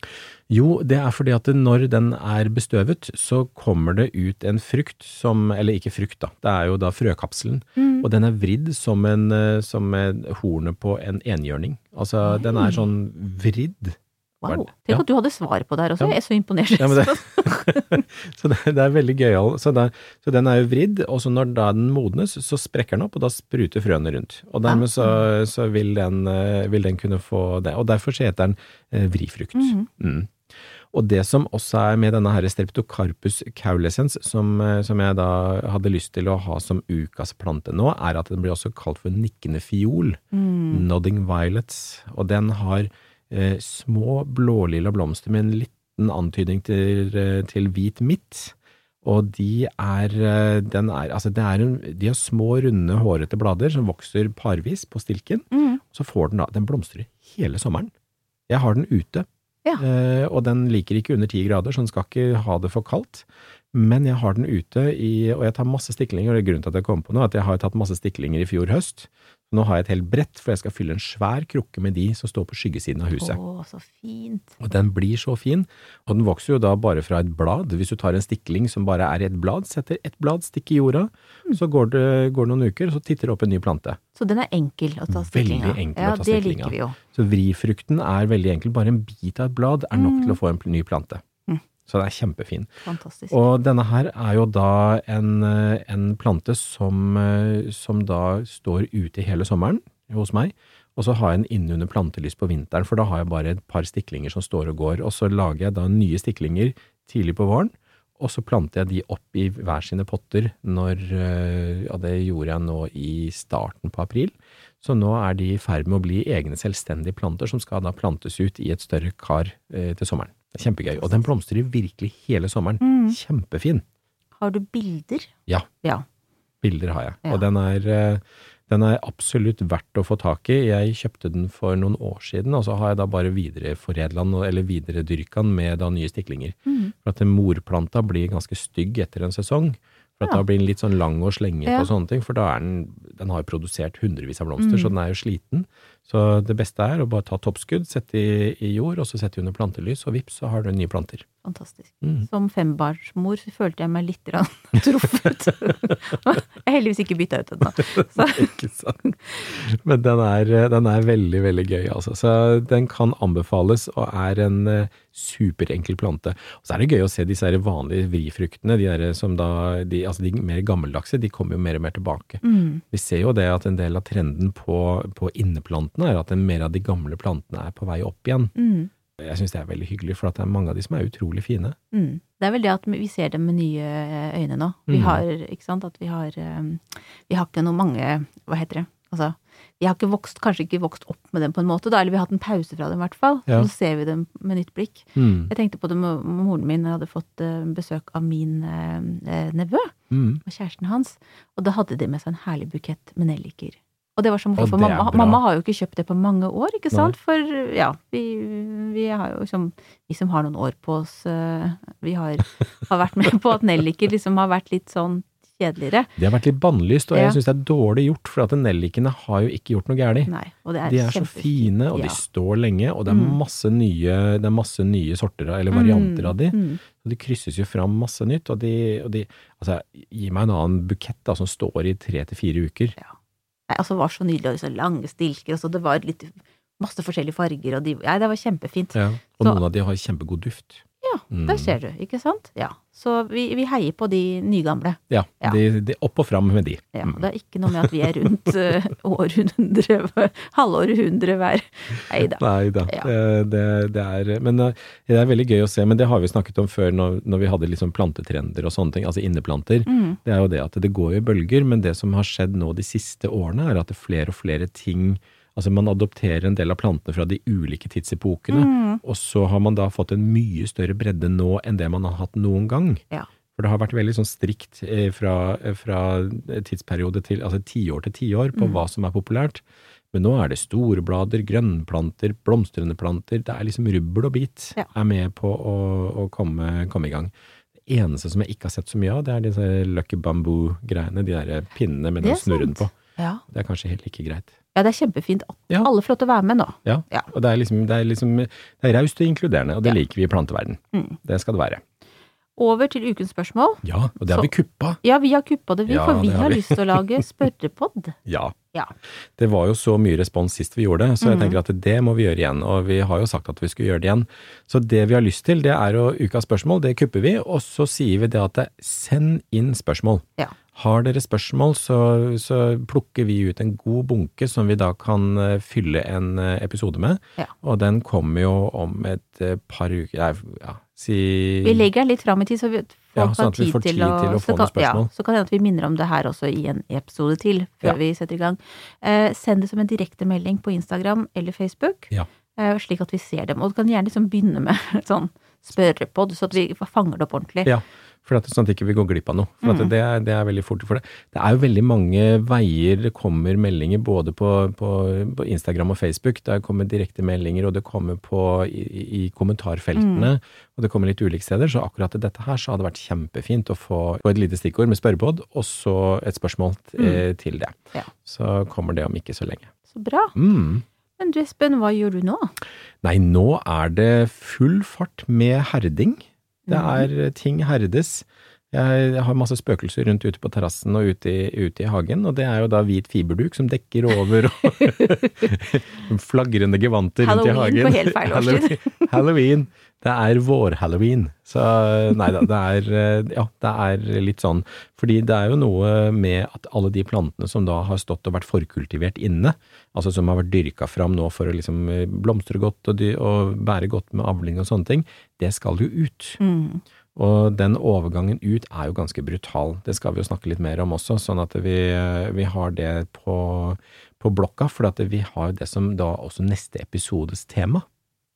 S4: Jo, det er fordi at når den er bestøvet, så kommer det ut en frukt som Eller ikke frukt, da. Det er jo da frøkapselen.
S3: Mm.
S4: Og den er vridd som, en, eh, som en hornet på en enhjørning. Altså, den er sånn vridd.
S3: Wow. Tenk
S4: ja.
S3: at du hadde svar på det her også.
S4: Ja.
S3: Jeg er så imponert.
S4: Ja, det, så det, det er veldig gøyal. Så, det- så den er jo vridd, og så når da den modnes, så sprekker den opp, og da spruter frøene rundt. Og dermed så, så vil, den, eh, vil den kunne få det. Og derfor så heter den eh, vrifrukt.
S3: Mhm.
S4: Mm. Og det som også er med denne her streptocarpus caulescens, som, eh, som jeg da hadde lyst til å ha som ukas plante nå, er at den blir også kalt for nikkende fiol.
S3: Mm.
S4: Nodding violets. Og den har eh, små blålilla blomster med en liten antydning til, eh, til hvit midt. Og de er, eh, den er, altså det er en, de har små, runde, hårete blader som vokser parvis på stilken.
S3: Mm.
S4: Så får den da, den blomstrer hele sommeren. Jeg har den ute,
S3: Ja.
S4: eh, og den liker ikke under ti grader, så den skal ikke ha det for kaldt. Men jeg har den ute i, og jeg tar masse stiklinger, og det er grunnen til at jeg kom på noe, at jeg har tatt masse stiklinger i fjor høst. Nå har jeg et helt brett, for jeg skal fylle en svær krukke med de som står på skyggesiden av huset.
S3: Å, så fint.
S4: Og den blir så fin, og den vokser jo da bare fra et blad. Hvis du tar en stikling som bare er et blad, setter ett blad, stikker i jorda,
S3: Mm.
S4: så går det, går det noen uker, og så titter det opp en ny plante.
S3: Så den er enkel å ta stikling av.
S4: Veldig enkel
S3: ja,
S4: å ta stikling av.
S3: liker vi jo.
S4: Så vrifrukten er veldig enkel, bare en bit av et blad er nok
S3: Mm.
S4: til å få en ny plante. Så den er kjempefin.
S3: Fantastisk.
S4: Og denne her er jo da en, eh, en plante som, eh, som da står ute hele sommeren hos meg. Og så har jeg en innunder plantelys på vinteren, for da har jeg bare et par stiklinger som står og går. Og så lager jeg da nye stiklinger tidlig på våren. og så planter jeg de opp i hver sine potter når eh, Ja, det gjorde jeg nå i starten på april. Så nå er de i ferd med å bli egne selvstendige planter som skal da plantes ut i et større kar eh, til sommeren. Er Kjempegøy. Og den blomstrer virkelig hele sommeren.
S3: Mm.
S4: Kjempefin.
S3: Har du bilder?
S4: Ja.
S3: Ja.
S4: Bilder har jeg.
S3: Ja.
S4: Og den er, eh, den er absolutt verdt å få tak i. Jeg kjøpte den for noen år siden, og så har jeg da bare videreforedla den, eller videredyrka den med da nye stiklinger.
S3: Mm.
S4: For at morplanta blir ganske stygg etter en sesong. For at
S3: Ja.
S4: da blir den litt sånn lang og slengete
S3: Ja.
S4: og sånne ting, for da er den Den har produsert hundrevis av blomster,
S3: Mm.
S4: så den er jo sliten. Så det beste er å bare ta toppskudd, sette i, i jord, og så sette under plantelys, og vips, så har du nye planter.
S3: Fantastisk.
S4: Mm.
S3: Som fembarnsmor så følte jeg meg litt truffet. jeg har heldigvis ikke bytta ut ennå.
S4: Ikke sant? Men den er, den er veldig, veldig gøy, altså. Så den kan anbefales, og er en eh, superenkel plante. Og så er det gøy å se disse her vanlige vrifruktene, de der som da, de, altså de mer gammeldagse, de kommer jo mer og mer tilbake.
S3: mm.
S4: Vi ser jo det at en del av trenden på, på inneplantene er at mer av de gamle plantene er på vei opp igjen.
S3: Mm.
S4: Jeg syns det er veldig hyggelig, for det er mange av de som er utrolig fine.
S3: Mm. Det er vel det at vi ser dem med nye øyne nå. Vi
S4: Mm.
S3: har, ikke sant, at vi har um, Vi har ikke noe mange Hva heter det? Altså, vi har ikke vokst, kanskje ikke vokst opp med dem på en måte, da, eller vi har hatt en pause fra dem i hvert fall.
S4: Ja.
S3: Så ser vi dem med nytt blikk.
S4: Mm.
S3: Jeg tenkte på det med moren min, hadde fått eh, besøk av min eh, eh, nevø
S4: Mm.
S3: og kjæresten hans, og da hadde de med seg en herlig bukett med nelliker. Og det var så morsomt, for mamma, mamma har jo ikke kjøpt det på mange år, ikke
S4: Nei.
S3: sant? For ja, vi, vi har jo liksom Vi som har noen år på oss, eh, vi har, har vært med på at nelliker liksom har vært litt sånn kjedeligere.
S4: De har vært litt bannlyst, og
S3: Ja.
S4: jeg syns det er dårlig gjort, for at nellikene har jo ikke gjort noe galt.
S3: Nei,
S4: De er så fine, og
S3: Ja.
S4: de står lenge, og det er
S3: Mm.
S4: masse nye, det er masse nye sorter, eller varianter av de.
S3: Mm, mm.
S4: Og de krysses jo fram masse nytt, og de, og de Altså, gi meg en annen bukett da, som står i tre til fire uker.
S3: Nei, altså, det var så nydelig, og så lange stilker, og så det var litt masse forskjellige farger, og de nei, det var kjempefint.
S4: Ja. Og
S3: Så-
S4: noen av de har kjempegod duft.
S3: Ja,
S4: Mm.
S3: der ser du, ikke sant? Ja. Så vi, vi heier på de nygamle.
S4: Ja,
S3: Ja.
S4: De, de opp og fram med de.
S3: Ja,
S4: Mm.
S3: det er ikke noe med at vi er rundt uh, århundre, halvårhundre hver. Neida.
S4: Nei da,
S3: Ja.
S4: det, det, er Men eh, det er veldig gøy å se, men det har vi snakket om før når, når vi hadde liksom plantetrender og sånne ting, altså inneplanter.
S3: Mm.
S4: Det er jo det at det går i bølger, men det som har skjedd nå de siste årene, er at det flere og flere ting Altså man adopterer en del av plantene fra de ulike tidsepokene,
S3: Mm.
S4: og så har man da fått en mye større bredde nå enn det man har hatt noen gang.
S3: Ja.
S4: For det har vært veldig sånn strikt eh, fra, eh, fra tidsperiode til altså tiår til tiår på
S3: Mm.
S4: hva som er populært. Men nå er det store blader, grønnplanter, blomstrende planter. Det er liksom rubbel og bit
S3: Ja.
S4: er med på å, å komme, komme i gang. Det eneste som jeg ikke har sett så mye av, det er disse lucky bamboo-greiene. De der pinnene med den snurren på.
S3: Ja.
S4: Det er kanskje helt ikke greit.
S3: Ja, det er kjempefint.
S4: Ja.
S3: Alle får lov til å være med nå.
S4: Ja,
S3: Ja.
S4: og det er liksom, det er liksom det er raust og inkluderende, og det
S3: Ja.
S4: liker vi i planteverden.
S3: Mm.
S4: Det skal det være.
S3: Over til ukens spørsmål.
S4: Ja, og det har
S3: Så-
S4: vi kuppa.
S3: Ja, vi har kuppa det, vi, for vi
S4: har
S3: har
S4: vi.
S3: lyst til å lage spørrepod.
S4: Ja.
S3: Ja.
S4: Det var jo så mye respons sist vi gjorde det, så jeg
S3: Mhm.
S4: tenker at det må vi gjøre igjen. Og vi har jo sagt at vi skulle gjøre det igjen. Så det vi har lyst til, det er å ukas spørsmål, det kupper vi, og så sier vi det at send inn spørsmål.
S3: Ja.
S4: Har dere spørsmål, så, så plukker vi ut en god bunke som vi da kan eh, fylle en eh, episode med.
S3: Ja.
S4: Og den kommer jo om et eh, par uker, nei, ja, si
S3: Vi legger den litt fram i tid, så vi, folk
S4: Ja, sånn at vi
S3: tid
S4: får
S3: til
S4: tid
S3: å,
S4: til å
S3: så
S4: få noen
S3: spørsmål. Ja, så kan det hende at vi minner om det her også i en episode til, før
S4: Ja.
S3: vi setter i gang. Eh, send det som en direktemelding på Instagram eller Facebook,
S4: Ja.
S3: eh, slik at vi ser dem. Og du kan gjerne liksom begynne med sånn spørrepod, så at vi fanger det opp ordentlig.
S4: Ja, for at, sånn at ikke vi går glipp av noe. For
S3: Mm.
S4: det, det er veldig fort. For det, det er jo veldig mange veier det kommer meldinger både på, på, på Instagram og Facebook. Det kommer direkte meldinger, og det kommer på, i, i kommentarfeltene. Og det kommer litt ulike steder. Så akkurat til dette her så hadde det vært kjempefint å få, få et lite stikkord med spørrepod, og så et spørsmål mm. til det.
S3: Ja.
S4: Så kommer det om ikke så lenge.
S3: Så bra.
S4: Mm.
S3: Men du Espen, hva gjør du nå?
S4: Nei, nå er det full fart med herding. Det er ting herdes. Jeg har masse spøkelser rundt ute på terrassen og ute i, ute i hagen, og det er jo da hvit fiberduk som dekker over og flagrende gevanter rundt i hagen.
S3: Halloween på helt feil årstid.
S4: Halloween. Det er vår-halloween. Så nei da, det er, eh, ja, det er litt sånn. Fordi det er jo noe med at alle de plantene som da har stått og vært forkultivert inne, altså som har vært dyrka fram nå for å liksom eh, blomstre godt og, dy og bære godt med avling og sånne ting, det skal jo ut.
S3: Mm.
S4: Og den overgangen ut er jo ganske brutal. Det skal vi jo snakke litt mer om også, sånn at vi, vi har det på, på blokka. For at vi har det som da også neste episodes tema.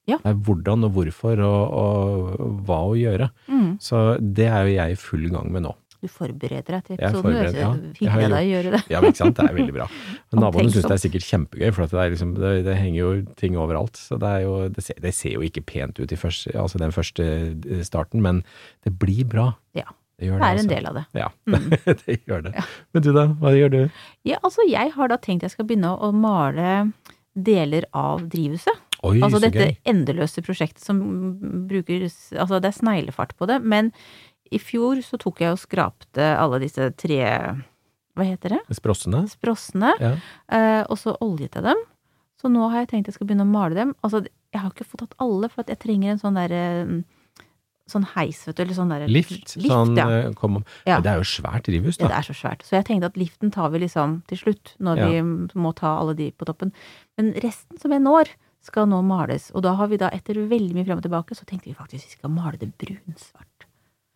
S3: Ja.
S4: Det er hvordan og hvorfor og, og hva å gjøre.
S3: Mm.
S4: Så det er jo jeg i full gang med nå.
S3: Du forbereder deg til episoden.
S4: ja. Jeg har
S3: Hyggelig av deg å gjøre det.
S4: Ja, men ikke sant. Det er veldig bra. Men naboene syns det er sikkert kjempegøy, for at det, liksom, det, det henger jo ting overalt. Så det, er jo, det, ser, det ser jo ikke pent ut i første, altså den første starten, men det blir bra.
S3: Ja.
S4: Det gjør
S3: Det er en
S4: altså.
S3: del av det.
S4: Ja,
S3: Mm.
S4: det gjør det. Men du da, hva gjør du?
S3: Ja, altså jeg har da tenkt jeg skal begynne å male deler av drivhuset.
S4: Oi,
S3: altså dette
S4: gøy.
S3: endeløse prosjektet som bruker Altså det er sneglefart på det, men i fjor så tok jeg og skrapte alle disse tre Hva heter det?
S4: Sprossene?
S3: Sprossene.
S4: Ja.
S3: Eh, og så oljet jeg dem. Så nå har jeg tenkt jeg skal begynne å male dem. Altså, jeg har ikke fått tatt alle, for at jeg trenger en sånn derre Sånn heis, vet du, eller sånn derre
S4: Lift? sånn,
S3: ja.
S4: eh, kom om.
S3: Ja.
S4: Det er jo svært drivhus,
S3: Ja,
S4: da.
S3: det er så svært. Så jeg tenkte at liften tar vi liksom til slutt, når
S4: Ja.
S3: vi må ta alle de på toppen. Men resten som jeg når, skal nå males. Og da har vi da, etter veldig mye frem og tilbake, så tenkte vi faktisk vi skal male det brunsvart.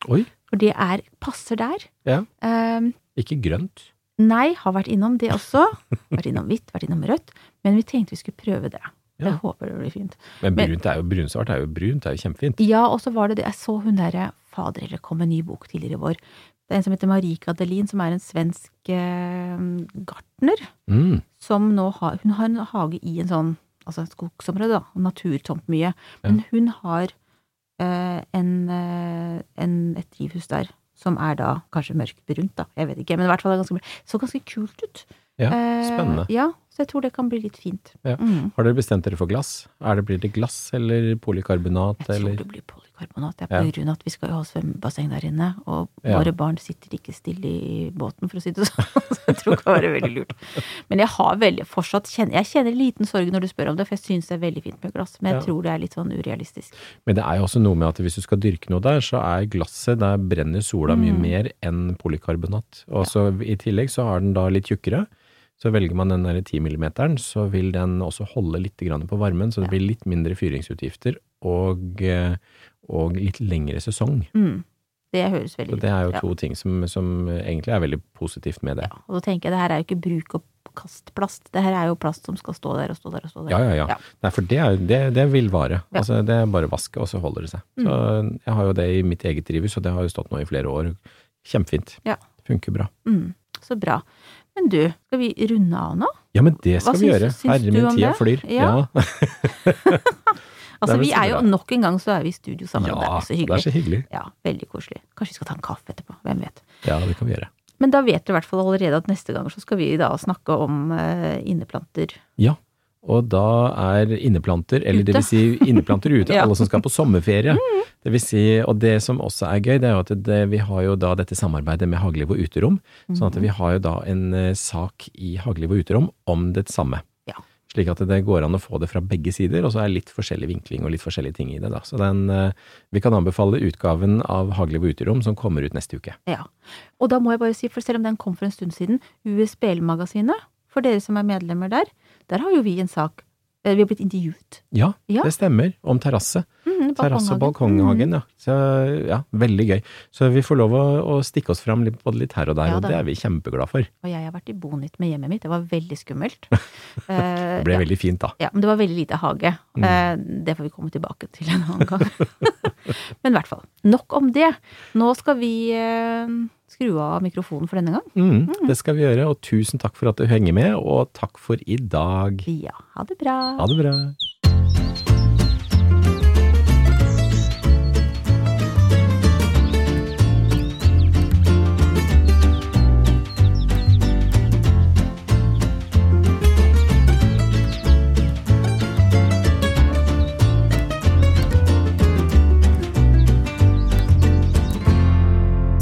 S4: Oi,
S3: For det er, passer der.
S4: Ja.
S3: Um,
S4: ikke grønt.
S3: nei, har vært innom det også. Vært innom hvitt, vært innom rødt. Men vi tenkte vi skulle prøve det.
S4: Ja.
S3: Jeg håper det blir fint.
S4: Men brunt er jo, brunsvart er jo brunt, det er jo kjempefint.
S3: Ja, og så var det det, jeg så hun derre, fader eller kom en ny bok tidligere i vår. Det er en som heter Marika Delin, som er en svensk eh, gartner.
S4: Mm.
S3: som nå har Hun har en hage i en sånn altså et skogsområde, da, og naturtomt mye. Men hun har eh, en, eh, en, et drivhus der som er da kanskje mørkbrunt, da. Jeg vet ikke, men i hvert fall er det ganske, så ganske kult ut.
S4: Ja,
S3: Eh,
S4: spennende.
S3: Ja, så jeg tror det kan bli litt fint.
S4: Ja.
S3: Mm.
S4: Har dere bestemt dere for glass? Er det, blir det glass eller polykarbonat,
S3: Jeg tror det blir polykarbonat. Det er
S4: Ja.
S3: på grunn av at vi skal jo ha svømmebasseng der inne, og
S4: Ja.
S3: våre barn sitter ikke stille i båten, for å si det sånn. Så jeg tror det kan være veldig lurt. Men jeg har veldig fortsatt kjenner, Jeg kjenner liten sorg når du spør om det, for jeg syns det er veldig fint med glass, men jeg
S4: Ja.
S3: tror det er litt sånn urealistisk.
S4: Men det er jo også noe med at hvis du skal dyrke noe der, så er glasset, der brenner sola mye
S3: Mm.
S4: mer enn polykarbonat. Og så i tillegg så har den da litt tjukkere. Så velger man den der 10 millimeteren, så vil den også holde litt grann på varmen, så det
S3: Ja.
S4: blir litt mindre fyringsutgifter og, eh, og litt lengre sesong.
S3: Mm. Det høres veldig
S4: ut. det er jo
S3: ja.
S4: to ting som, som egentlig er veldig positivt med det.
S3: Ja, og da tenker jeg det her er jo ikke bruk og kast-plast. Det her er jo plast som skal stå der og stå der og stå der.
S4: Ja, ja, ja.
S3: Ja.
S4: Nei, for det, er, det, det vil vare.
S3: Ja. Mm.
S4: Altså, det er bare vaske, og så holder det seg. Så jeg har jo det i mitt eget drivhus, og det har jo stått nå i flere år. Kjempefint.
S3: Ja.
S4: Funker bra.
S3: Mm. Så bra. Men du, skal vi runde av nå?
S4: Ja, men det skal
S3: Hva
S4: vi
S3: syns-
S4: gjøre.
S3: syns
S4: Herre min, tida flyr.
S3: Ja. Altså,
S4: er
S3: vi er jo nok en gang så er vi i studio sammen, og det er så så
S4: det er
S3: hyggelig.
S4: så hyggelig.
S3: Ja, veldig koselig. Kanskje vi skal ta en kaffe etterpå, hvem vet.
S4: Ja, det kan vi gjøre.
S3: Men da vet du i hvert fall allerede at neste gang så skal vi da snakke om eh, inneplanter.
S4: Ja. Og da er inneplanter, eller det vil si inneplanter ute,
S3: Ja.
S4: alle som skal på sommerferie. Det vil si, og det som også er gøy, det er jo at det, vi har jo da dette samarbeidet med Hageliv og Uterom. Sånn at vi har jo da en eh, sak i Hageliv og Uterom om det samme.
S3: Ja.
S4: Slik at det går an å få det fra begge sider, og så er litt forskjellig vinkling og litt forskjellige ting i det. da. Så den, eh, vi kan anbefale utgaven av Hageliv og Uterom som kommer ut neste uke.
S3: Ja. Og da må jeg bare si, for selv om den kom for en stund siden, USBL-magasinet, for dere som er medlemmer der, der har jo vi en sak. eh, Vi har blitt intervjuet.
S4: Ja,
S3: Ja.
S4: det stemmer. Om terrasse.
S3: Mm,
S4: Terrasse og
S3: balkonghagen.
S4: ja. Så ja, veldig gøy. Så vi får lov å, å stikke oss fram litt, både litt her og der,
S3: Ja
S4: og det er vi kjempeglad for.
S3: Og jeg har vært i Bonytt med hjemmet mitt, det var veldig skummelt. Eh,
S4: Det ble veldig fint, da.
S3: Ja, men det var veldig lite hage.
S4: Mm.
S3: Eh, det får vi komme tilbake til en annen gang. men i hvert fall, nok om det. Nå skal vi skru av mikrofonen for denne gang.
S4: Mm, det skal vi gjøre, og tusen takk for at du henger med, og takk for i dag.
S3: Ja, ha det bra.
S4: Ha det bra.